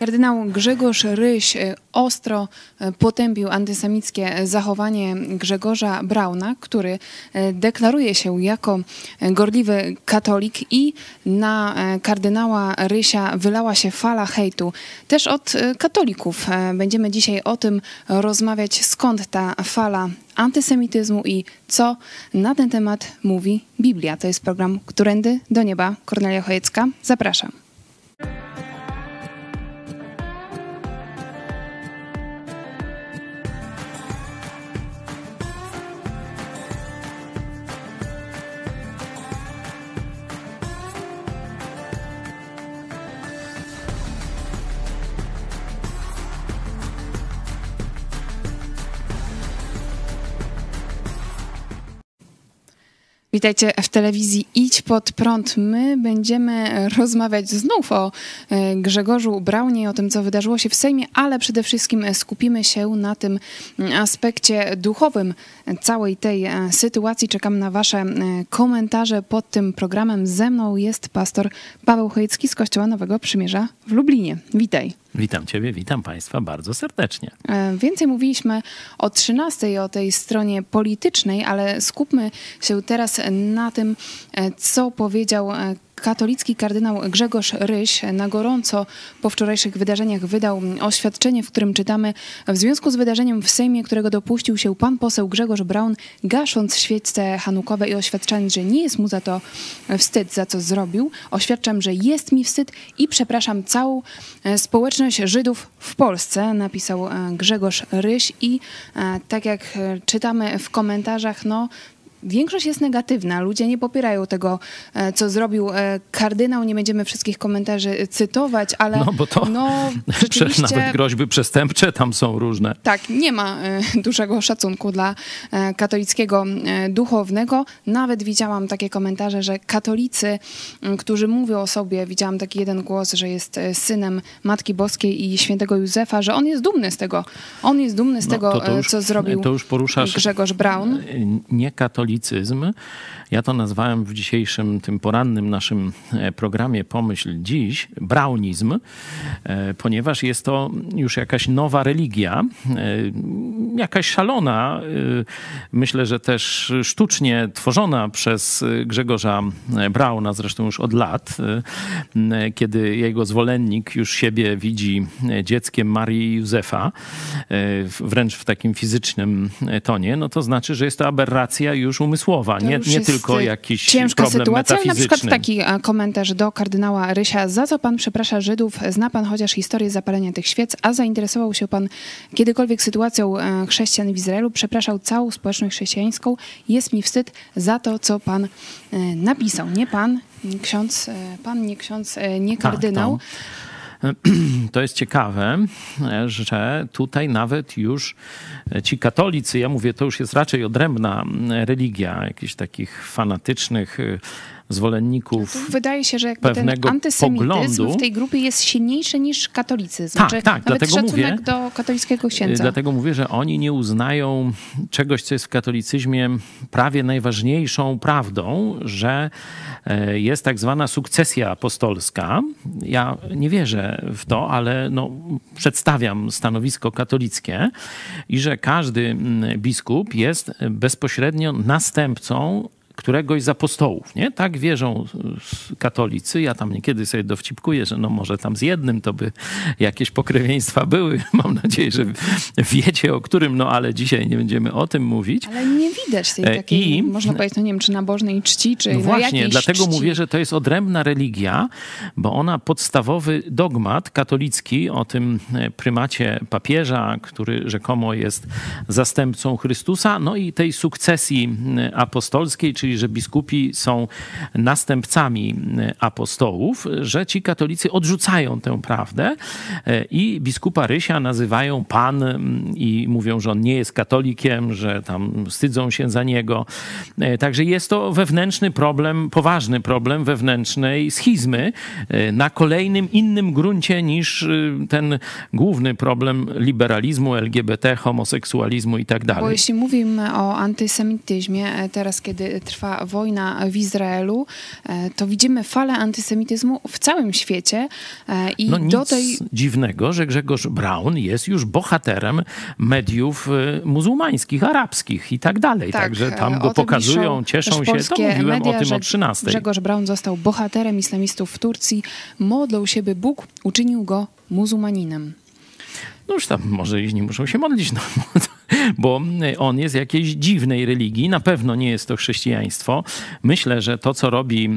Kardynał Grzegorz Ryś e, ostro e, potępił antysemickie zachowanie Grzegorza Brauna, który e, deklaruje się jako gorliwy katolik i na kardynała Rysia wylała się fala hejtu. Też od katolików. Będziemy dzisiaj o tym rozmawiać, skąd ta fala antysemityzmu i co na ten temat mówi Biblia. To jest program Którędy do Nieba. Kornelia Chojecka. Zapraszam. Witajcie w telewizji Idź Pod Prąd. My będziemy rozmawiać znów o e, Grzegorzu Braunie, o tym, co wydarzyło się w Sejmie, ale przede wszystkim skupimy się na tym aspekcie duchowym całej tej e, sytuacji. Czekam na wasze e, komentarze pod tym programem. Ze mną jest pastor Paweł Chojecki z Kościoła Nowego Przymierza w Lublinie. Witaj. Witam Ciebie, witam Państwa bardzo serdecznie. E, więcej mówiliśmy o 13, o tej stronie politycznej, ale skupmy się teraz na tym, e, co powiedział e, katolicki kardynał Grzegorz Ryś na gorąco po wczorajszych wydarzeniach wydał oświadczenie, w którym czytamy w związku z wydarzeniem w Sejmie, którego dopuścił się pan poseł Grzegorz Braun, gasząc świeczce hanukowe i oświadczając, że nie jest mu za to wstyd, za co zrobił. Oświadczam, że jest mi wstyd i przepraszam całą e, społeczność Żydów w Polsce, napisał e, Grzegorz Ryś i e, tak jak czytamy w komentarzach, no Większość jest negatywna. Ludzie nie popierają tego, e, co zrobił e, kardynał. Nie będziemy wszystkich komentarzy cytować, ale no, bo to no, rzeczywiście... nawet groźby przestępcze tam są różne. Tak, nie ma e, dużego szacunku dla katolickiego duchownego. Nawet widziałam takie komentarze, że katolicy, którzy mówią o sobie, widziałam taki jeden głos, że jest synem Matki Boskiej i świętego Józefa, że on jest dumny z tego. On jest dumny z no, tego, to to już, co zrobił to już poruszasz Grzegorz Braun. Nie katolicy katolicyzm. Ja to nazwałem w dzisiejszym, tym porannym naszym e, programie Pomyśl Dziś, braunizm, e, ponieważ jest to już jakaś nowa religia, e, jakaś szalona, myślę, że też sztucznie tworzona przez Grzegorza Brauna, zresztą już od lat, kiedy jego zwolennik już siebie widzi dzieckiem Marii Józefa, wręcz w takim fizycznym tonie, no to znaczy, że jest to aberracja już umysłowa, nie, nie tylko jakiś ciężka problem sytuacja. Na przykład taki e, komentarz do kardynała Rysia. Za co pan przeprasza Żydów? Zna pan chociaż historię zapalenia tych świec, a zainteresował się pan kiedykolwiek sytuacją e, chrześcijan w Izraelu? Przepraszał całą społeczność chrześcijańską. Jest mi wstyd za to, co pan e, napisał. Nie pan, ksiądz, pan nie ksiądz, nie tak, kardynał. Tak, to jest ciekawe, że tutaj nawet już ci katolicy, ja mówię, to już jest raczej odrębna religia, jakichś takich fanatycznych zwolenników Wydaje się, że jakby ten antysemityzm poglądu. w tej grupie jest silniejszy niż katolicyzm. Tak, tak, dlatego mówię, do katolickiego księdza. Dlatego mówię, że oni nie uznają czegoś, co jest w katolicyzmie prawie najważniejszą prawdą, że e, jest tak zwana sukcesja apostolska. Ja nie wierzę w to, ale no, przedstawiam stanowisko katolickie i że każdy biskup jest bezpośrednio następcą któregoś z apostołów. Nie? Tak wierzą katolicy. Ja tam niekiedy sobie dowcipkuję, że no może tam z jednym to by jakieś pokrewieństwa były. Mam nadzieję, że wiecie o którym, no ale dzisiaj nie będziemy o tym mówić. Ale nie widać tej e, takiej, I, można powiedzieć, no nie wiem, czy nabożnej czci, czy no właśnie, dlatego czci. mówię, że to jest odrębna religia, bo ona podstawowy dogmat katolicki o tym e, prymacie papieża, który rzekomo jest zastępcą Chrystusa, no i tej sukcesji apostolskiej, czyli że biskupi są następcami e, apostołów, że ci katolicy odrzucają tę prawdę e, i biskupa Rysia nazywają pan i mówią, że on nie jest katolikiem, że tam wstydzą się za niego. E, także jest to wewnętrzny problem, poważny problem wewnętrznej schizmy na kolejnym innym gruncie niż ten główny problem liberalizmu, LGBT, homoseksualizmu i tak dalej. Bo jeśli mówimy o antysemityzmie, teraz kiedy trwa trwa wojna w Izraelu, e, to widzimy falę antysemityzmu w całym świecie. E, I no do tej... dziwnego, że Grzegorz Braun jest już bohaterem mediów e, muzułmańskich, arabskich i tak dalej. Tak, Także tam go pokazują, cieszą się. To mówiłem media, o tym o 13. Grzegorz Braun został bohaterem islamistów w Turcji. Modlą się, by Bóg uczynił go muzułmaninem. No już tam może nie muszą się modlić, no, bo on jest jakiejś dziwnej religii. Na pewno nie jest to chrześcijaństwo. Myślę, że to, co robi,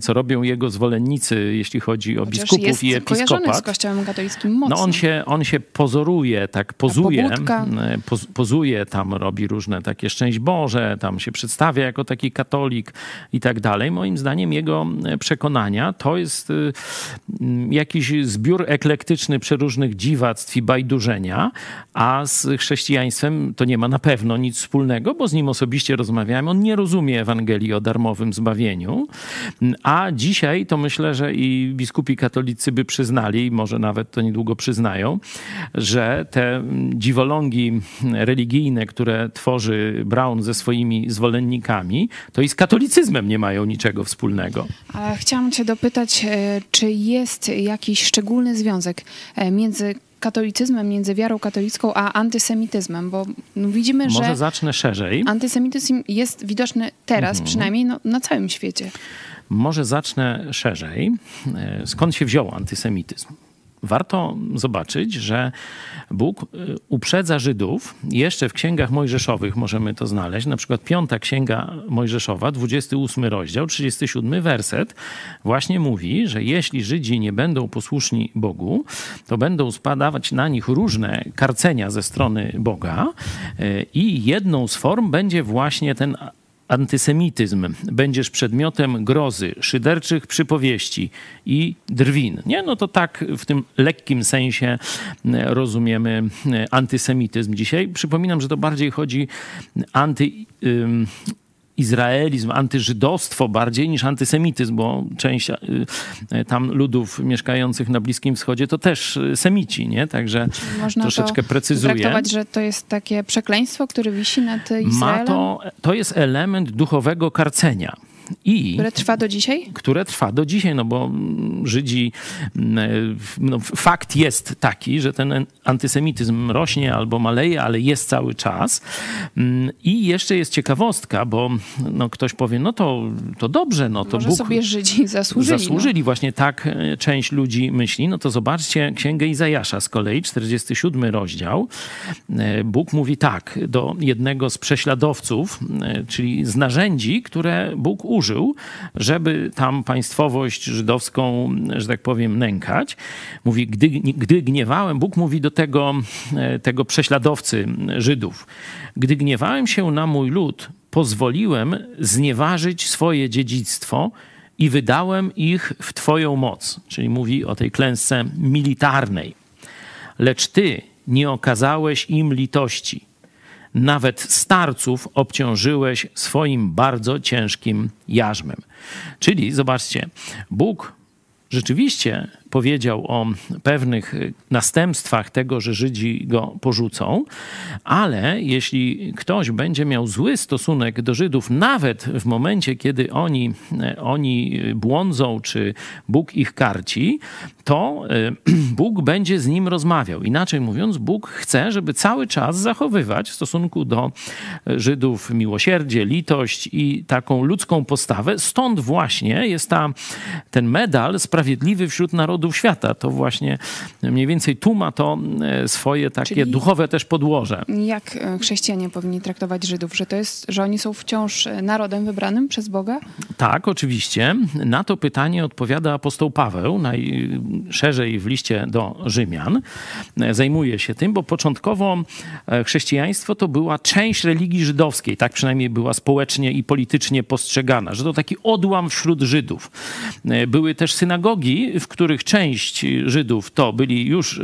co robią jego zwolennicy, jeśli chodzi o Chociaż biskupów i episkopat. z kościołem katolickim mocno. No on się, on się pozoruje, tak pozuje, poz, pozuje, tam robi różne takie szczęść Boże, tam się przedstawia jako taki katolik i tak dalej. Moim zdaniem jego przekonania to jest jakiś zbiór eklektyczny przeróżnych dziwactw i bajdurzenia, a z chrześcijaństwem to nie ma na pewno nic wspólnego, bo z nim osobiście rozmawiałem. On nie rozumie Ewangelii o darmowym zbawieniu, a dzisiaj to myślę, że i biskupi katolicy by przyznali, może nawet to niedługo przyznają, że te dziwolągi religijne, które tworzy Brown ze swoimi zwolennikami, to i z katolicyzmem nie mają niczego wspólnego. chciałam cię dopytać, e, czy jest jakiś szczególny związek e, między katolicyzmem, między wiarą katolicką a antysemityzmem, bo no, widzimy, Może że... Może zacznę szerzej. Antysemityzm jest widoczny teraz, mhm. przynajmniej no, na całym świecie. Może zacznę szerzej. E, skąd się wziął antysemityzm? Warto zobaczyć, że Bóg y, uprzedza Żydów. Jeszcze w księgach mojżeszowych możemy to znaleźć. Na przykład piąta księga Mojżeszowa, 28 rozdział, 37 werset, właśnie mówi, że jeśli Żydzi nie będą posłuszni Bogu, to będą spadawać na nich różne karcenia ze strony Boga y, i jedną z form będzie właśnie ten antysemityzm, będziesz przedmiotem grozy, szyderczych przypowieści i drwin. Nie? No to tak w tym lekkim sensie e, rozumiemy e, antysemityzm dzisiaj. Przypominam, że to bardziej chodzi anty izraelizm, antyżydostwo bardziej niż antysemityzm, bo część y, y, tam ludów mieszkających na Bliskim Wschodzie to też y, semici, nie? Także Można troszeczkę precyzuję. traktować, że to jest takie przekleństwo, które wisi nad Izraelem? Ma to, to jest element duchowego karcenia. I, które trwa do dzisiaj? Które trwa do dzisiaj, no bo Żydzi, no fakt jest taki, że ten antysemityzm rośnie albo maleje, ale jest cały czas. I jeszcze jest ciekawostka, bo no ktoś powie, no to, to dobrze, no to Może Bóg... sobie Żydzi zasłużyli. Zasłużyli, no. właśnie tak e, część ludzi myśli. No to zobaczcie Księgę Izajasza z kolei, 47 rozdział. E, Bóg mówi tak do jednego z prześladowców, e, czyli z narzędzi, które Bóg użył użył, żeby tam państwowość żydowską, że tak powiem, nękać. Mówi, gdy, gdy gniewałem, Bóg mówi do tego, e, tego prześladowcy Żydów, gdy gniewałem się na mój lud, pozwoliłem znieważyć swoje dziedzictwo i wydałem ich w Twoją moc. Czyli mówi o tej klęsce militarnej. Lecz Ty nie okazałeś im litości nawet starców obciążyłeś swoim bardzo ciężkim jarzmem. Czyli zobaczcie, Bóg rzeczywiście powiedział o pewnych następstwach tego, że Żydzi go porzucą, ale jeśli ktoś będzie miał zły stosunek do Żydów, nawet w momencie, kiedy oni, oni błądzą, czy Bóg ich karci, to e, Bóg będzie z nim rozmawiał. Inaczej mówiąc, Bóg chce, żeby cały czas zachowywać w stosunku do Żydów miłosierdzie, litość i taką ludzką postawę. Stąd właśnie jest ta, ten medal sprawiedliwy wśród narodów narodów świata. To właśnie mniej więcej tu ma to e, swoje takie Czyli duchowe też podłoże. Jak e, chrześcijanie powinni traktować Żydów? Że to jest, że oni są wciąż e, narodem wybranym przez Boga? Tak, oczywiście. Na to pytanie odpowiada apostoł Paweł najszerzej w liście do Rzymian. Zajmuje się tym, bo początkowo chrześcijaństwo to była część religii żydowskiej. Tak przynajmniej była społecznie i politycznie postrzegana, że to taki odłam wśród Żydów. Były też synagogi, w których część Żydów to byli już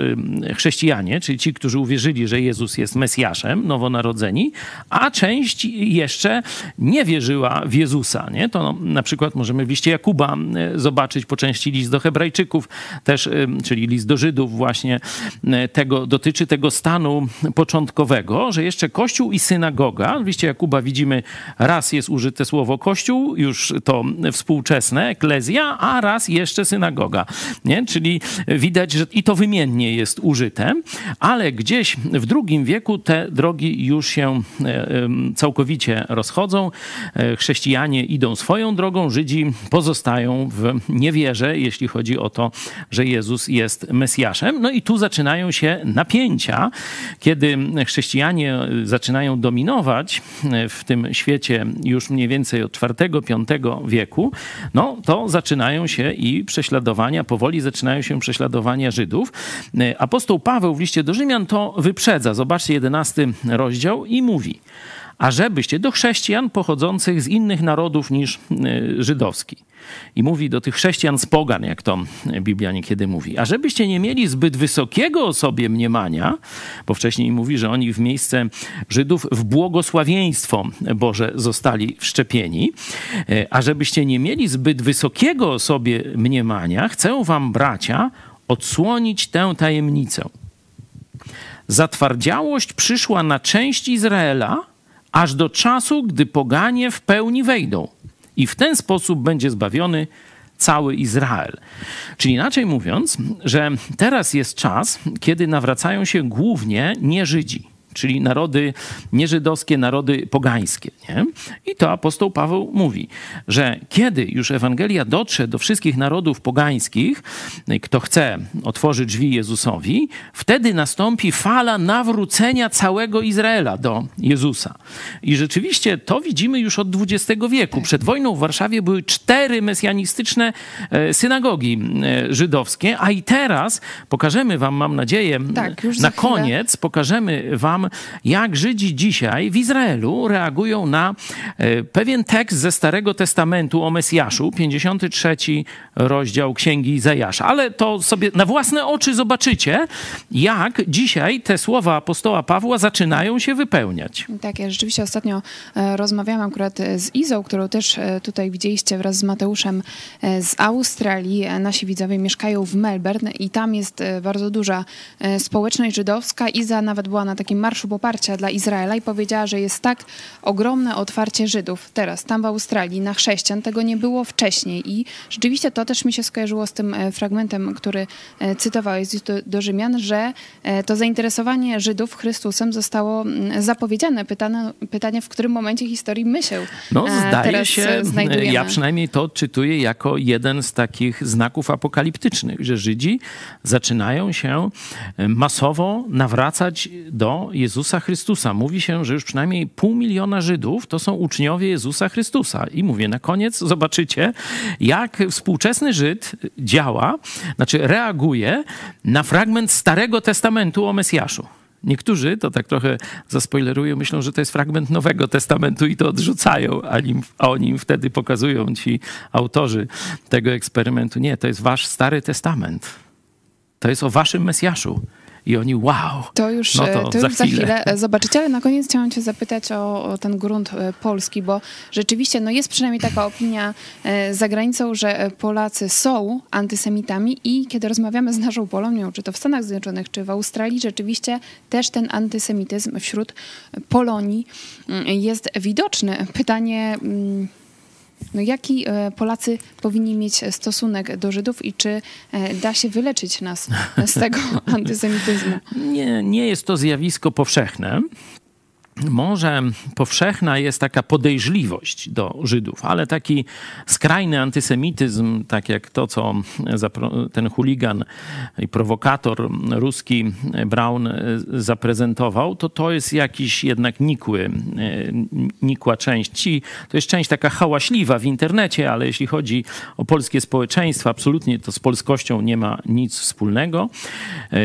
chrześcijanie, czyli ci, którzy uwierzyli, że Jezus jest Mesjaszem, nowonarodzeni, a część jeszcze nie wierzyła w Jezusa. Nie? To no, na przykład możemy w liście Jakuba zobaczyć po części list do Hebrajczyków, też, czyli list do Żydów właśnie tego, dotyczy tego stanu początkowego, że jeszcze Kościół i synagoga, w liście Jakuba widzimy, raz jest użyte słowo Kościół, już to współczesne, eklezja, a raz jeszcze synagoga. Nie? Czyli widać, że i to wymiennie jest użyte, ale gdzieś w drugim wieku te drogi już się e, całkowicie rozchodzą. E, chrześcijanie idą swoją drogą, Żydzi pozostają w niewierze, jeśli chodzi o to, że Jezus jest Mesjaszem. No i tu zaczynają się napięcia, kiedy chrześcijanie zaczynają dominować w tym świecie już mniej więcej od IV-V wieku, no to zaczynają się i prześladowania, powoli zaczynają się prześladowania Żydów. Apostoł Paweł w liście do Rzymian to wyprzedza. Zobaczcie, jedenasty rozdział i mówi, ażebyście do chrześcijan pochodzących z innych narodów niż e, żydowski. I mówi do tych chrześcijan z pogan, jak to Biblia niekiedy mówi. A żebyście nie mieli zbyt wysokiego o sobie mniemania, bo wcześniej mówi, że oni w miejsce Żydów w błogosławieństwo Boże zostali wszczepieni. E, a żebyście nie mieli zbyt wysokiego o sobie mniemania, chcę wam, bracia, odsłonić tę tajemnicę. Zatwardziałość przyszła na część Izraela, aż do czasu, gdy poganie w pełni wejdą. I w ten sposób będzie zbawiony cały Izrael. Czyli inaczej mówiąc, że teraz jest czas, kiedy nawracają się głównie nie Żydzi czyli narody nieżydowskie, narody pogańskie. Nie? I to apostoł Paweł mówi, że kiedy już Ewangelia dotrze do wszystkich narodów pogańskich, kto chce otworzyć drzwi Jezusowi, wtedy nastąpi fala nawrócenia całego Izraela do Jezusa. I rzeczywiście to widzimy już od XX wieku. Przed wojną w Warszawie były cztery mesjanistyczne e, synagogi e, żydowskie, a i teraz pokażemy wam, mam nadzieję, tak, na koniec, pokażemy wam jak Żydzi dzisiaj w Izraelu reagują na e, pewien tekst ze Starego Testamentu o Mesjaszu, 53 rozdział Księgi Izajasza. Ale to sobie na własne oczy zobaczycie, jak dzisiaj te słowa apostoła Pawła zaczynają się wypełniać. Tak, ja rzeczywiście ostatnio e, rozmawiałam akurat z Izą, którą też e, tutaj widzieliście wraz z Mateuszem z Australii. Nasi widzowie mieszkają w Melbourne i tam jest bardzo duża społeczność żydowska. Iza nawet była na takim marszu marszu poparcia dla Izraela i powiedziała, że jest tak ogromne otwarcie Żydów teraz, tam w Australii, na chrześcijan. Tego nie było wcześniej. I rzeczywiście to też mi się skojarzyło z tym e, fragmentem, który e, cytowałeś do, do Rzymian, że e, to zainteresowanie Żydów Chrystusem zostało zapowiedziane. Pytane, pytanie, w którym momencie historii my się no, zdaje się, znajdujemy. Ja przynajmniej to odczytuję jako jeden z takich znaków apokaliptycznych, że Żydzi zaczynają się masowo nawracać do Jezusa Chrystusa. Mówi się, że już przynajmniej pół miliona Żydów to są uczniowie Jezusa Chrystusa. I mówię, na koniec zobaczycie, jak współczesny Żyd działa, znaczy reaguje na fragment Starego Testamentu o Mesjaszu. Niektórzy, to tak trochę zaspoilerują, myślą, że to jest fragment Nowego Testamentu i to odrzucają, a, nim, a oni im wtedy pokazują ci autorzy tego eksperymentu. Nie, to jest wasz Stary Testament. To jest o waszym Mesjaszu i oni wow. To już, no to, to już za, chwilę. za, chwilę. zobaczycie, ale na koniec chciałam cię zapytać o, o, ten grunt e, polski, bo rzeczywiście no jest przynajmniej taka opinia e, za granicą, że Polacy są antysemitami i kiedy rozmawiamy z naszą Polonią, czy to w Stanach Zjednoczonych, czy w Australii, rzeczywiście też ten antysemityzm wśród Polonii mm, jest widoczny. Pytanie mm, no jaki e, Polacy powinni mieć stosunek do Żydów i czy e, da się wyleczyć nas z tego antysemityzmu? Nie, nie jest to zjawisko powszechne może powszechna jest taka podejrzliwość do Żydów, ale taki skrajny antysemityzm, tak jak to, co ten chuligan i prowokator ruski Braun zaprezentował, to to jest jakiś jednak nikły, nikła część. To jest część taka hałaśliwa w internecie, ale jeśli chodzi o polskie społeczeństwo, absolutnie to z polskością nie ma nic wspólnego.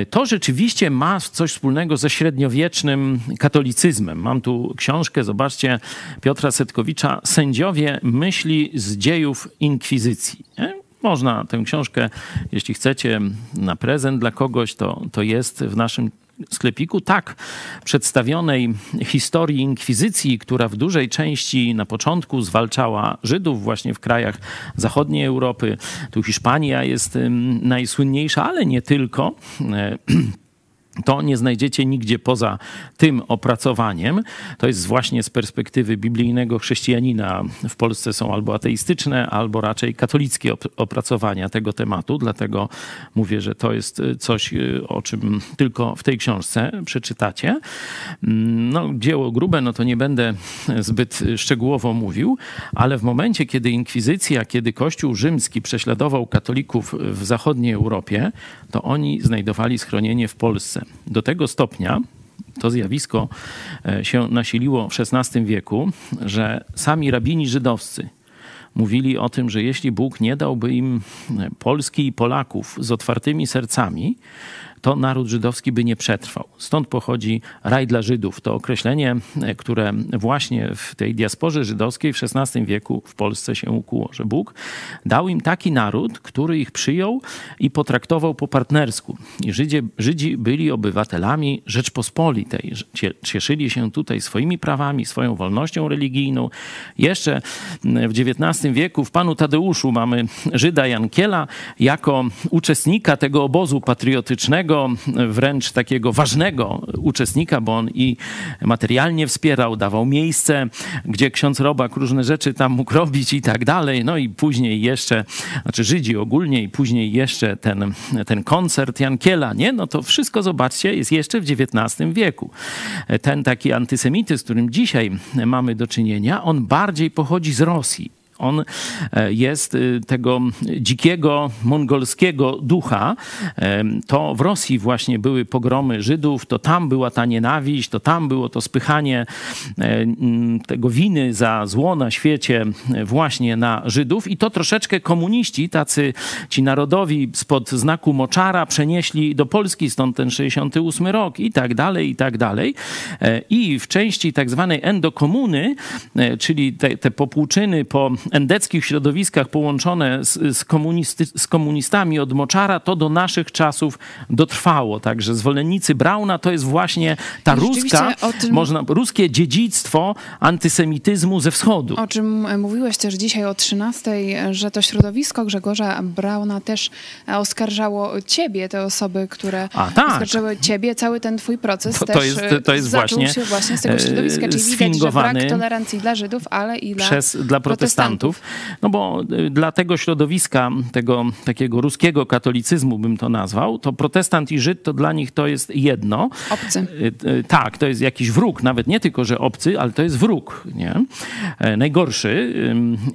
To rzeczywiście ma coś wspólnego ze średniowiecznym katolicyzmem Mam tu książkę, zobaczcie, Piotra Setkowicza, Sędziowie myśli z dziejów inkwizycji. Nie? Można tę książkę, jeśli chcecie, na prezent dla kogoś, to, to jest w naszym sklepiku tak przedstawionej historii inkwizycji, która w dużej części na początku zwalczała Żydów właśnie w krajach zachodniej Europy. Tu Hiszpania jest najsłynniejsza, ale nie tylko. To nie znajdziecie nigdzie poza tym opracowaniem. To jest właśnie z perspektywy biblijnego chrześcijanina. W Polsce są albo ateistyczne, albo raczej katolickie opracowania tego tematu. Dlatego mówię, że to jest coś, o czym tylko w tej książce przeczytacie. No, dzieło grube, no to nie będę zbyt szczegółowo mówił, ale w momencie, kiedy inkwizycja, kiedy Kościół rzymski prześladował katolików w zachodniej Europie, to oni znajdowali schronienie w Polsce. Do tego stopnia to zjawisko e, się nasiliło w XVI wieku, że sami rabini żydowscy mówili o tym, że jeśli Bóg nie dałby im Polski i Polaków z otwartymi sercami, to naród żydowski by nie przetrwał. Stąd pochodzi raj dla Żydów. To określenie, e, które właśnie w tej diasporze żydowskiej w XVI wieku w Polsce się ukuło, że Bóg dał im taki naród, który ich przyjął i potraktował po partnersku. I Żydzie, Żydzi byli obywatelami Rzeczpospolitej. Cieszyli się tutaj swoimi prawami, swoją wolnością religijną. Jeszcze w XIX wieku w panu Tadeuszu mamy Żyda Jankiela jako uczestnika tego obozu patriotycznego, wręcz takiego ważnego uczestnika, bo on i materialnie wspierał, dawał miejsce, gdzie ksiądz Robak różne rzeczy tam mógł robić i tak dalej. No i później jeszcze, znaczy Żydzi ogólnie i później jeszcze ten, ten koncert Jankiela, nie? No to wszystko, zobaczcie, jest jeszcze w XIX wieku. Ten taki antysemityzm, z którym dzisiaj mamy do czynienia, on bardziej pochodzi z Rosji on e, jest y, tego dzikiego, mongolskiego ducha. E, to w Rosji właśnie były pogromy Żydów, to tam była ta nienawiść, to tam było to spychanie e, tego winy za zło na świecie właśnie na Żydów i to troszeczkę komuniści, tacy ci narodowi spod znaku moczara przenieśli do Polski, stąd ten 68 rok i tak dalej, i tak dalej. I w części tak zwanej endokomuny, czyli te, te popłuczyny po endeckich środowiskach połączone z, z, komunisty, z komunistami od Moczara, to do naszych czasów dotrwało. Także zwolennicy Brauna to jest właśnie ta ruska, tym, można, ruskie dziedzictwo antysemityzmu ze wschodu. O czym mówiłeś też dzisiaj o 13, że to środowisko Grzegorza Brauna też oskarżało ciebie, te osoby, które A, tak. oskarżyły ciebie. Cały ten twój proces to, też to jest, to jest właśnie, się właśnie z tego środowiska, czyli widać, że brak tolerancji dla Żydów, ale i dla, przez, dla protestantów. Protestantów. No bo y, dla tego środowiska, tego takiego ruskiego katolicyzmu bym to nazwał, to protestant i Żyd to dla nich to jest jedno. Obcy. Y, y, tak, to jest jakiś wróg, nawet nie tylko, że obcy, ale to jest wróg, nie? E, najgorszy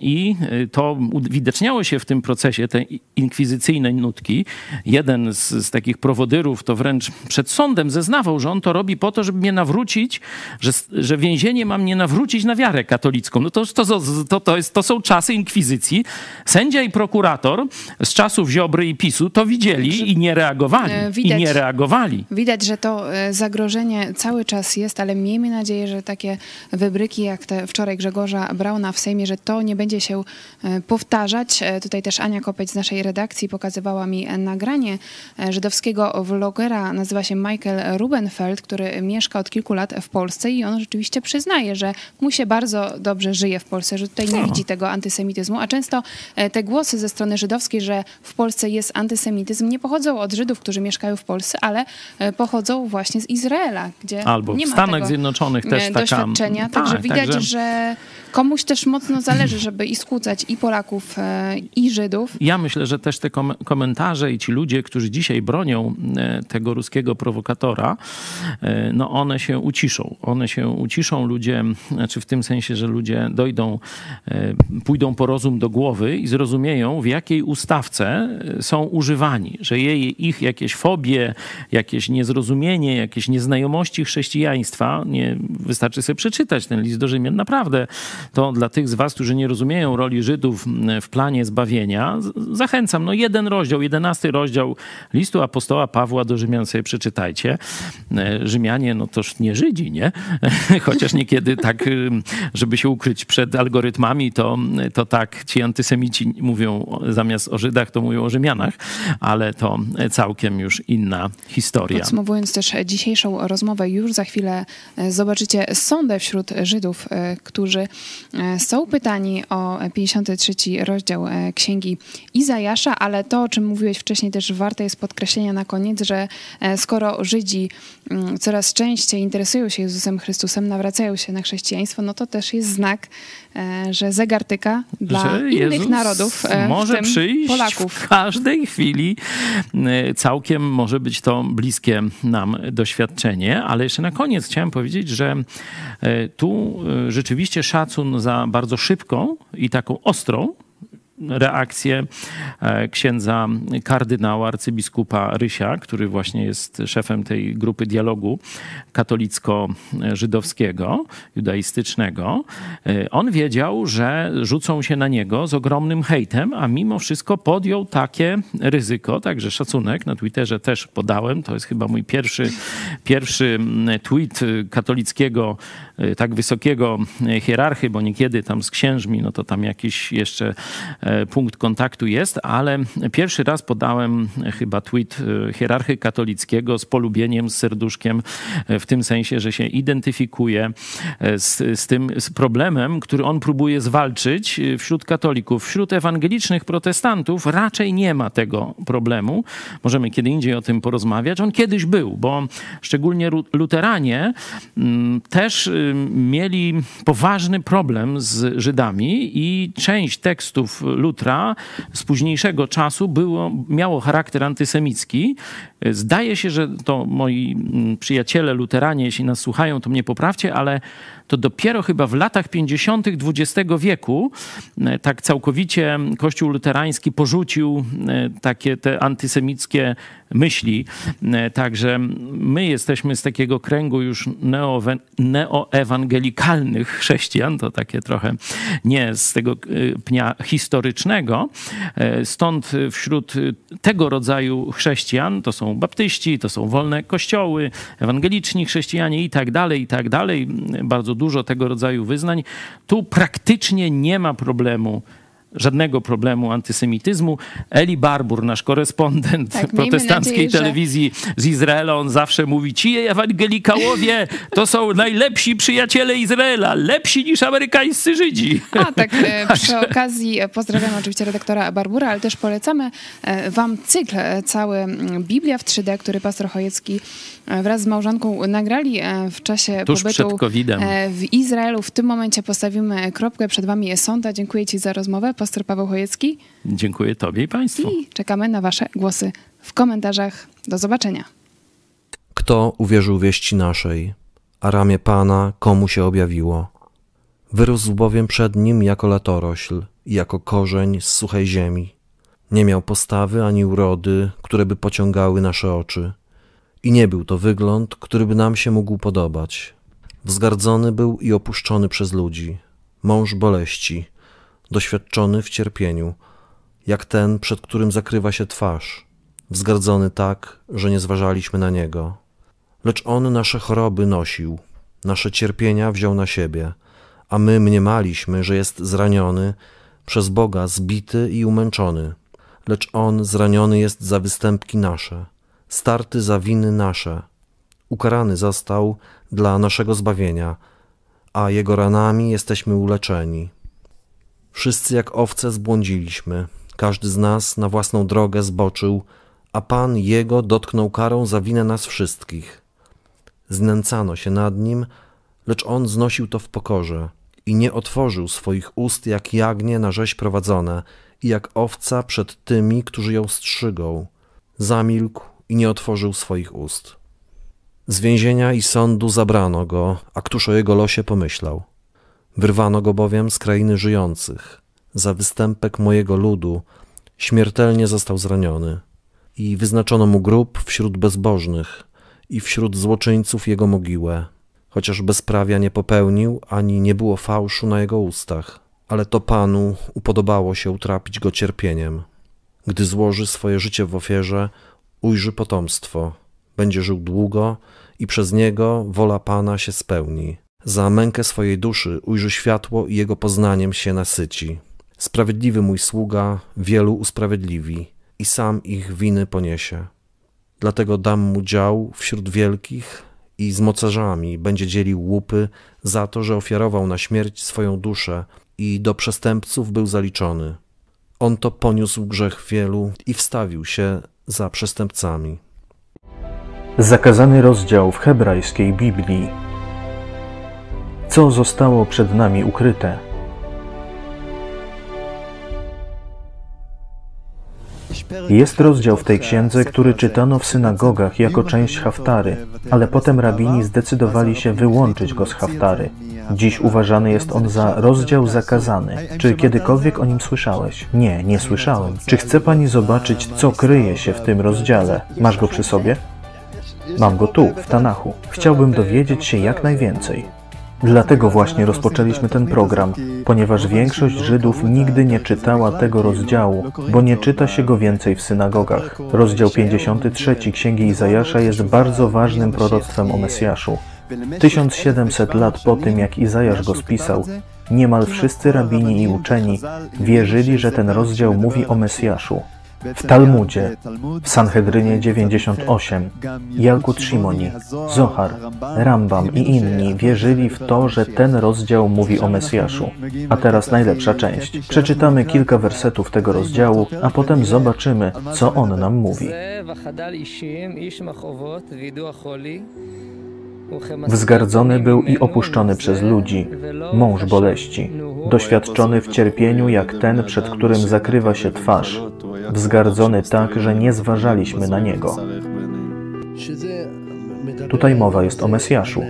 i to uwidaczniało się w tym procesie, te inkwizycyjne nutki. Jeden z, z takich prowodyrów to wręcz przed sądem zeznawał, że on to robi po to, żeby mnie nawrócić, że, że więzienie ma mnie nawrócić na wiarę katolicką. No to, to, to, to, jest, to są czasy inkwizycji. Sędzia i prokurator z czasów Ziobry i PiSu to widzieli i nie reagowali. Widać, I nie reagowali. Widać, że to e, zagrożenie cały czas jest, ale miejmy nadzieję, że takie wybryki jak te wczoraj Grzegorza Brauna w Sejmie, że to nie będzie się e, powtarzać. E, tutaj też Ania Kopeć z naszej redakcji pokazywała mi nagranie żydowskiego vlogera, nazywa się Michael Rubenfeld, który mieszka od kilku lat w Polsce i on rzeczywiście przyznaje, że mu się bardzo dobrze żyje w Polsce, że tutaj nie no. widzi tego antysemityzmu, a często e, te głosy ze strony żydowskiej, że w Polsce jest antysemityzm, nie pochodzą od Żydów, którzy mieszkają w Polsce, ale e, pochodzą właśnie z Izraela, gdzie Albo nie w Stanach Zjednoczonych też e, doświadczenia. Taka, także tak, widać, także... że komuś też mocno zależy, żeby i skłócać i Polaków, i Żydów. Ja myślę, że też te kom komentarze i ci ludzie, którzy dzisiaj bronią tego ruskiego prowokatora, no one się uciszą. One się uciszą, ludzie, znaczy w tym sensie, że ludzie dojdą pójdą po rozum do głowy i zrozumieją, w jakiej ustawce e, są używani, że jej, ich jakieś fobie, jakieś niezrozumienie, jakieś nieznajomości chrześcijaństwa, nie wystarczy sobie przeczytać ten list do Rzymian. Naprawdę to dla tych z was, którzy nie rozumieją roli Żydów w planie zbawienia, zachęcam. No jeden rozdział, jedenasty rozdział listu apostoła Pawła do Rzymian sobie przeczytajcie. E, Rzymianie, no toż nie Żydzi, nie? Chociaż niekiedy tak, żeby się ukryć przed algorytmami, to to, tak ci antysemici mówią zamiast o Żydach, to mówią o Rzymianach, ale to całkiem już inna historia. Podsumowując też dzisiejszą rozmowę, już za chwilę e, zobaczycie sądę wśród Żydów, e, którzy e, są pytani o 53 rozdział Księgi Izajasza, ale to, o czym mówiłeś wcześniej, też warte jest podkreślenia na koniec, że skoro Żydzi mm, coraz częściej interesują się Jezusem Chrystusem, nawracają się na chrześcijaństwo, no to też jest znak, że zegar dla że innych Jezus narodów, może przyjść Polaków. w każdej chwili. Całkiem może być to bliskie nam doświadczenie, ale jeszcze na koniec chciałem powiedzieć, że e, tu e, rzeczywiście szacun za bardzo szybką i taką ostrą reakcję e, księdza kardynała, arcybiskupa Rysia, który właśnie jest szefem tej grupy dialogu katolicko-żydowskiego, judaistycznego. E, on wiedział, że rzucą się na niego z ogromnym hejtem, a mimo wszystko podjął takie ryzyko, także szacunek na Twitterze też podałem. To jest chyba mój pierwszy, pierwszy tweet katolickiego, e, tak wysokiego hierarchy, bo niekiedy tam z księżmi, no to tam jakiś jeszcze punkt kontaktu jest, ale pierwszy raz podałem chyba tweet e, hierarchy katolickiego z polubieniem, z serduszkiem, e, w tym sensie, że się identyfikuje z, z tym z problemem, który on próbuje zwalczyć wśród katolików. Wśród ewangelicznych protestantów raczej nie ma tego problemu. Możemy kiedy indziej o tym porozmawiać. On kiedyś był, bo szczególnie luteranie mm, też mieli poważny problem z Żydami i część tekstów Lutra z późniejszego czasu było, miało charakter antysemicki. Zdaje się, że to moi mm, przyjaciele luteranie, jeśli nas słuchają, to mnie poprawcie, ale to dopiero chyba w latach 50. XX wieku e, tak całkowicie Kościół luterański porzucił e, takie te antysemickie myśli. E, także my jesteśmy z takiego kręgu już neoewangelikalnych chrześcijan, to takie trochę nie z tego pnia historycznego. Stąd wśród tego rodzaju chrześcijan, to są baptyści, to są wolne kościoły, ewangeliczni chrześcijanie i tak dalej, i tak dalej, bardzo dużo tego rodzaju wyznań. Tu praktycznie nie ma problemu żadnego problemu antysemityzmu. Eli Barbur, nasz korespondent tak, protestanckiej nadzieję, telewizji że... z Izraela, on zawsze mówi, ci ewangelikałowie to są najlepsi przyjaciele Izraela, lepsi niż amerykańscy Żydzi. A tak, e, przy okazji pozdrawiamy oczywiście redaktora Barbura, ale też polecamy e, wam cykl e, cały Biblia w 3D, który pastor Chojecki wraz z małżonką nagrali w czasie Tuż pobytu w Izraelu. W tym momencie postawimy kropkę. Przed wami jest Sonda. Dziękuję ci za rozmowę pastor Paweł Chojecki. Dziękuję Tobie i Państwu. I czekamy na Wasze głosy w komentarzach. Do zobaczenia. Kto uwierzył wieści naszej, a ramię Pana komu się objawiło? Wyrósł bowiem przed nim jako latorośl i jako korzeń z suchej ziemi. Nie miał postawy ani urody, które by pociągały nasze oczy. I nie był to wygląd, który by nam się mógł podobać. Wzgardzony był i opuszczony przez ludzi, mąż boleści, doświadczony w cierpieniu, jak ten, przed którym zakrywa się twarz, wzgardzony tak, że nie zważaliśmy na niego. Lecz on nasze choroby nosił, nasze cierpienia wziął na siebie, a my mniemaliśmy, że jest zraniony, przez Boga zbity i umęczony. Lecz on zraniony jest za występki nasze, starty za winy nasze. Ukarany został dla naszego zbawienia, a jego ranami jesteśmy uleczeni. Wszyscy jak owce zbłądziliśmy, każdy z nas na własną drogę zboczył, a Pan Jego dotknął karą za winę nas wszystkich. Znęcano się nad Nim, lecz On znosił to w pokorze i nie otworzył swoich ust jak jagnię na rzeź prowadzone i jak owca przed tymi, którzy ją strzygą. Zamilkł i nie otworzył swoich ust. Z więzienia i sądu zabrano go, a któż o jego losie pomyślał? Wyrwano go bowiem z krainy żyjących. Za występek mojego ludu śmiertelnie został zraniony. I wyznaczono mu grób wśród bezbożnych i wśród złoczyńców jego mogiłę. Chociaż bezprawia nie popełnił, ani nie było fałszu na jego ustach. Ale to Panu upodobało się utrapić go cierpieniem. Gdy złoży swoje życie w ofierze, ujrzy potomstwo. Będzie żył długo i przez niego wola Pana się spełni Za mękę swojej duszy ujrzy światło i jego poznaniem się nasyci. Sprawiedliwy mój sługa wielu usprawiedliwi i sam ich winy poniesie. Dlatego dam mu dział wśród wielkich i z mocarzami będzie dzielił łupy za to, że ofiarował na śmierć swoją duszę i do przestępców był zaliczony. On to poniósł grzech wielu i wstawił się za przestępcami. Zakazany rozdział w hebrajskiej Biblii. Co zostało przed nami ukryte? Jest rozdział w tej księdze, który czytano w synagogach jako część haftary, ale potem rabini zdecydowali się wyłączyć go z haftary. Dziś uważany jest on za rozdział zakazany. Czy kiedykolwiek o nim słyszałeś? Nie, nie słyszałem. Czy chce pani zobaczyć, co kryje się w tym rozdziale? Masz go przy sobie? Mam go tu, w Tanachu. Chciałbym dowiedzieć się jak najwięcej. Dlatego właśnie rozpoczęliśmy ten program, ponieważ większość Żydów nigdy nie czytała tego rozdziału, bo nie czyta się go więcej w synagogach. Rozdział 53 Księgi Izajasza jest bardzo ważnym proroctwem o Mesjaszu. 1700 lat po tym, jak Izajasz go spisał, niemal wszyscy rabini i uczeni wierzyli, że ten rozdział mówi o Mesjaszu. W Talmudzie, w Sanhedrynie 98, Jalkut Shimoni, Zohar, Rambam i inni wierzyli w to, że ten rozdział mówi o Mesjaszu. A teraz najlepsza część. Przeczytamy kilka wersetów tego rozdziału, a potem zobaczymy, co on nam mówi. Wzgardzony był i opuszczony przez ludzi, mąż boleści, doświadczony w cierpieniu jak ten, przed którym zakrywa się twarz, wzgardzony tak, że nie zważaliśmy na niego. Tutaj mowa jest o Mesjaszu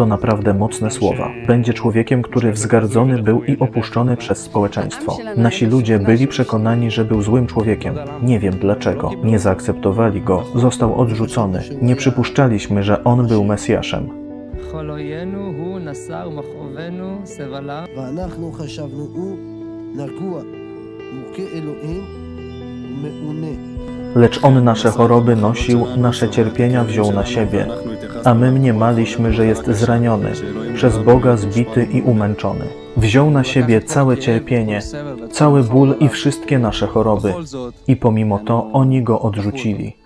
to naprawdę mocne słowa. Będzie człowiekiem, który wzgardzony był i opuszczony przez społeczeństwo. Nasi ludzie byli przekonani, że był złym człowiekiem. Nie wiem dlaczego. Nie zaakceptowali go, został odrzucony. Nie przypuszczaliśmy, że on był Mesjaszem. Lecz on nasze choroby nosił, nasze cierpienia wziął na siebie a my mniemaliśmy, że jest zraniony, przez Boga zbity i umęczony. Wziął na siebie całe cierpienie, cały ból i wszystkie nasze choroby, i pomimo to oni go odrzucili.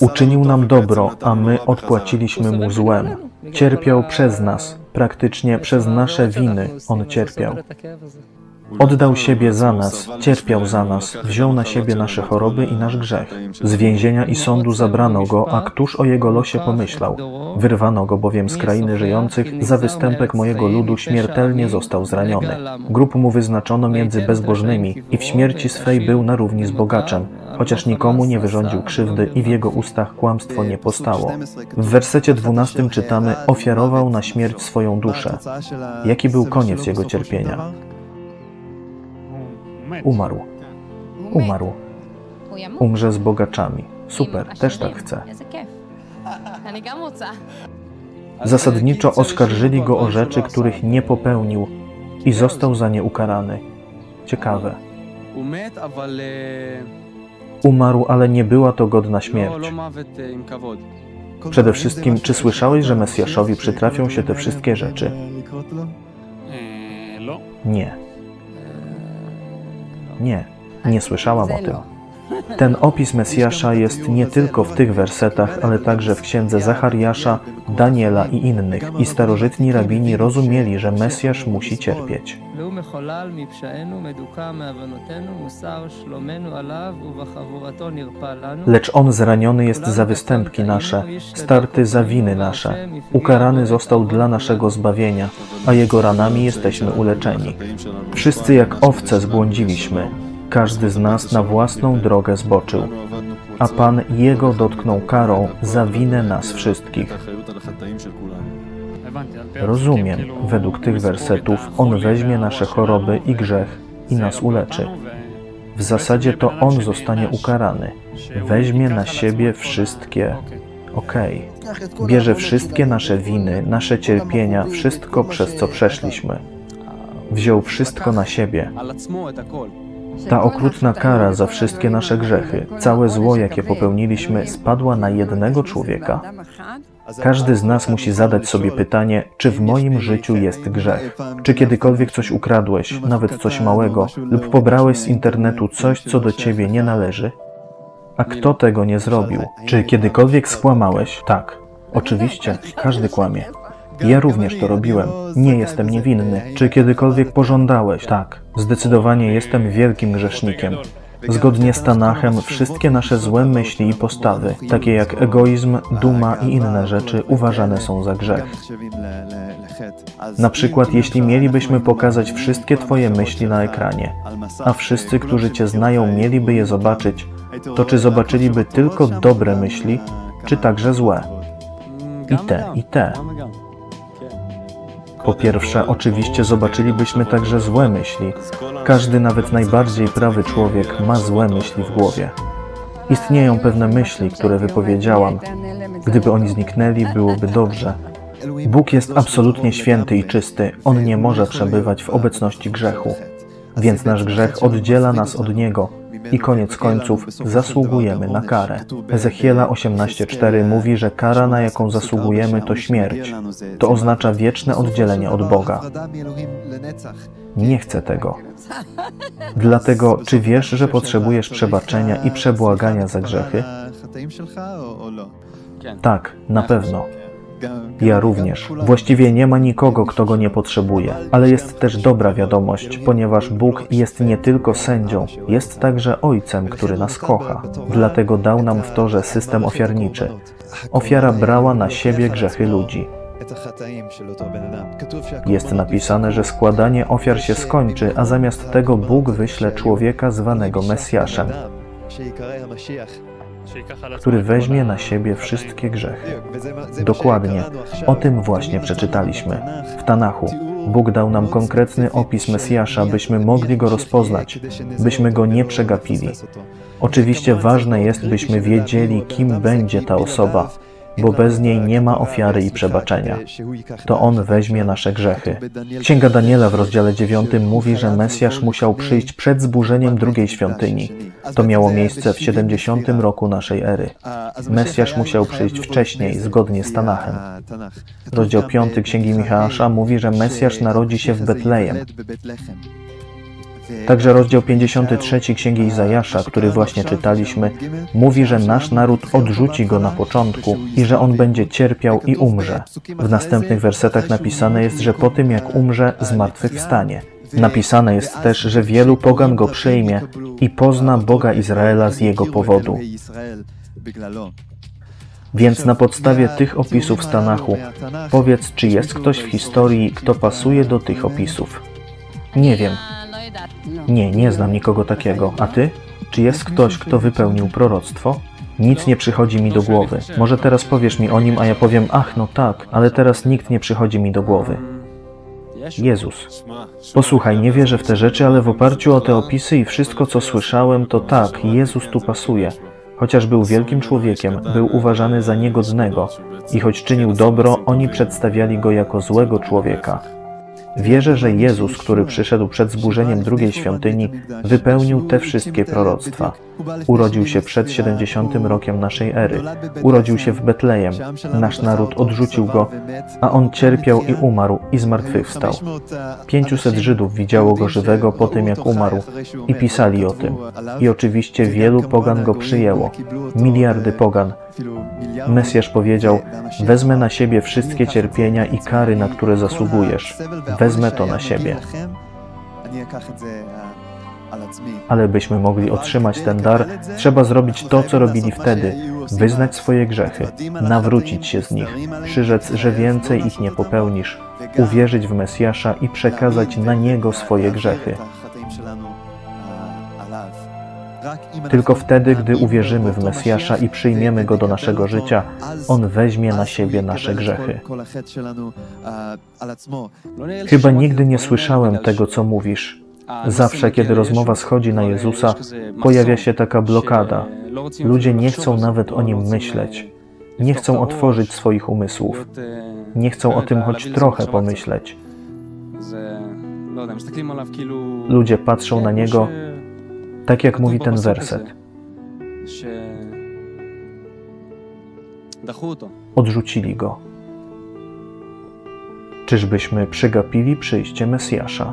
Uczynił nam dobro, a my odpłaciliśmy mu złem. Cierpiał przez nas, praktycznie przez nasze winy on cierpiał. Oddał siebie za nas, cierpiał za nas, wziął na siebie nasze choroby i nasz grzech. Z więzienia i sądu zabrano go, a któż o jego losie pomyślał? Wyrwano go bowiem z krainy żyjących, za występek mojego ludu śmiertelnie został zraniony. Grób mu wyznaczono między bezbożnymi i w śmierci swej był na równi z bogaczem, chociaż nikomu nie wyrządził krzywdy i w jego ustach kłamstwo nie postało. W wersecie 12 czytamy: Ofiarował na śmierć swoją duszę. Jaki był koniec jego cierpienia? Umarł. Umarł. Umrze z bogaczami. Super, też tak chcę. Zasadniczo oskarżyli go o rzeczy, których nie popełnił i został za nie ukarany. Ciekawe. Umarł, ale nie była to godna śmierć. Przede wszystkim, czy słyszałeś, że Mesjaszowi przytrafią się te wszystkie rzeczy? Nie. Nie, nie słyszałam o tym. Ten opis Mesjasza jest nie tylko w tych wersetach, ale także w księdze Zachariasza, Daniela i innych. I starożytni rabini rozumieli, że Mesjasz musi cierpieć. Lecz on zraniony jest za występki nasze, starty za winy nasze. Ukarany został dla naszego zbawienia, a jego ranami jesteśmy uleczeni. Wszyscy jak owce zbłądziliśmy każdy z nas na własną drogę zboczył, a Pan Jego dotknął karą za winę nas wszystkich. Rozumiem, według tych wersetów On weźmie nasze choroby i grzech i nas uleczy. W zasadzie to On zostanie ukarany. Weźmie na siebie wszystkie. Okej. Okay. Bierze wszystkie nasze winy, nasze cierpienia, wszystko przez co przeszliśmy. Wziął wszystko na siebie. Ta okrutna kara za wszystkie nasze grzechy, całe zło, jakie popełniliśmy, spadła na jednego człowieka. Każdy z nas musi zadać sobie pytanie, czy w moim życiu jest grzech. Czy kiedykolwiek coś ukradłeś, nawet coś małego, lub pobrałeś z internetu coś, co do ciebie nie należy? A kto tego nie zrobił? Czy kiedykolwiek skłamałeś? Tak. Oczywiście, każdy kłamie. Ja również to robiłem. Nie jestem niewinny. Czy kiedykolwiek pożądałeś? Tak. Zdecydowanie jestem wielkim grzesznikiem. Zgodnie z Tanachem, wszystkie nasze złe myśli i postawy, takie jak egoizm, duma i inne rzeczy, uważane są za grzech. Na przykład, jeśli mielibyśmy pokazać wszystkie Twoje myśli na ekranie, a wszyscy, którzy Cię znają, mieliby je zobaczyć, to czy zobaczyliby tylko dobre myśli, czy także złe? I te, i te. Po pierwsze, oczywiście zobaczylibyśmy także złe myśli. Każdy, nawet najbardziej prawy człowiek, ma złe myśli w głowie. Istnieją pewne myśli, które wypowiedziałam. Gdyby oni zniknęli, byłoby dobrze. Bóg jest absolutnie święty i czysty. On nie może przebywać w obecności grzechu. Więc nasz grzech oddziela nas od Niego i koniec końców zasługujemy na karę. Ezechiela 18:4 mówi, że kara, na jaką zasługujemy, to śmierć. To oznacza wieczne oddzielenie od Boga. Nie chcę tego. Dlatego, czy wiesz, że potrzebujesz przebaczenia i przebłagania za grzechy? Tak, na pewno. Ja również. Właściwie nie ma nikogo, kto go nie potrzebuje. Ale jest też dobra wiadomość, ponieważ Bóg jest nie tylko sędzią, jest także Ojcem, który nas kocha. Dlatego dał nam w torze system ofiarniczy. Ofiara brała na siebie grzechy ludzi. Jest napisane, że składanie ofiar się skończy, a zamiast tego Bóg wyśle człowieka zwanego Mesjaszem, który weźmie na siebie wszystkie grzechy. Dokładnie, o tym właśnie przeczytaliśmy. W Tanachu Bóg dał nam konkretny opis Mesjasza, byśmy mogli go rozpoznać, byśmy go nie przegapili. Oczywiście ważne jest, byśmy wiedzieli, kim będzie ta osoba, bo bez niej nie ma ofiary i przebaczenia. To On weźmie nasze grzechy. Księga Daniela w rozdziale 9 mówi, że Mesjasz musiał przyjść przed zburzeniem drugiej świątyni. To miało miejsce w 70 roku naszej ery. Mesjasz musiał przyjść wcześniej, zgodnie z Tanachem. Rozdział 5 Księgi Michała mówi, że Mesjasz narodzi się w Betlejem. Także rozdział 53 Księgi Izajasza, który właśnie czytaliśmy, mówi, że nasz naród odrzuci go na początku i że on będzie cierpiał i umrze. W następnych wersetach napisane jest, że po tym jak umrze, zmartwychwstanie. Napisane jest też, że wielu pogan go przyjmie i pozna Boga Izraela z jego powodu. Więc na podstawie tych opisów z Tanachu, powiedz, czy jest ktoś w historii, kto pasuje do tych opisów. Nie wiem. Nie, nie znam nikogo takiego. A ty? Czy jest ktoś, kto wypełnił proroctwo? Nic nie przychodzi mi do głowy. Może teraz powiesz mi o nim, a ja powiem, ach, no tak, ale teraz nikt nie przychodzi mi do głowy. Jezus. Posłuchaj, nie wierzę w te rzeczy, ale w oparciu o te opisy i wszystko, co słyszałem, to tak, Jezus tu pasuje. Chociaż był wielkim człowiekiem, był uważany za niegodnego i choć czynił dobro, oni przedstawiali go jako złego człowieka. Wierzę, że Jezus, który przyszedł przed zburzeniem drugiej świątyni, wypełnił te wszystkie proroctwa. Urodził się przed 70 rokiem naszej ery. Urodził się w Betlejem. Nasz naród odrzucił go, a on cierpiał i umarł i zmartwychwstał. 500 Żydów widziało go żywego po tym, jak umarł i pisali o tym. I oczywiście wielu pogan go przyjęło. Miliardy pogan. Mesjasz powiedział: Wezmę na siebie wszystkie cierpienia i kary, na które zasługujesz. Wezmę to na siebie. Ale byśmy mogli otrzymać ten dar, trzeba zrobić to, co robili wtedy, wyznać swoje grzechy, nawrócić się z nich, przyrzec, że więcej ich nie popełnisz, uwierzyć w Mesjasza i przekazać na Niego swoje grzechy. Tylko wtedy, gdy uwierzymy w Mesjasza i przyjmiemy Go do naszego życia, On weźmie na siebie nasze grzechy. Chyba nigdy nie słyszałem tego, co mówisz. Zawsze, kiedy rozmowa schodzi na Jezusa, pojawia się taka blokada. Ludzie nie chcą nawet o Nim myśleć. Nie chcą otworzyć swoich umysłów. Nie chcą o tym choć trochę pomyśleć. Ludzie patrzą na Niego tak jak mówi ten werset. Odrzucili go. Czyżbyśmy przegapili przyjście Mesjasza?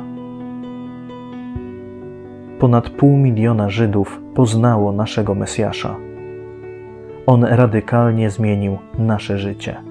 Ponad pół miliona Żydów poznało naszego Mesjasza. On radykalnie zmienił nasze życie.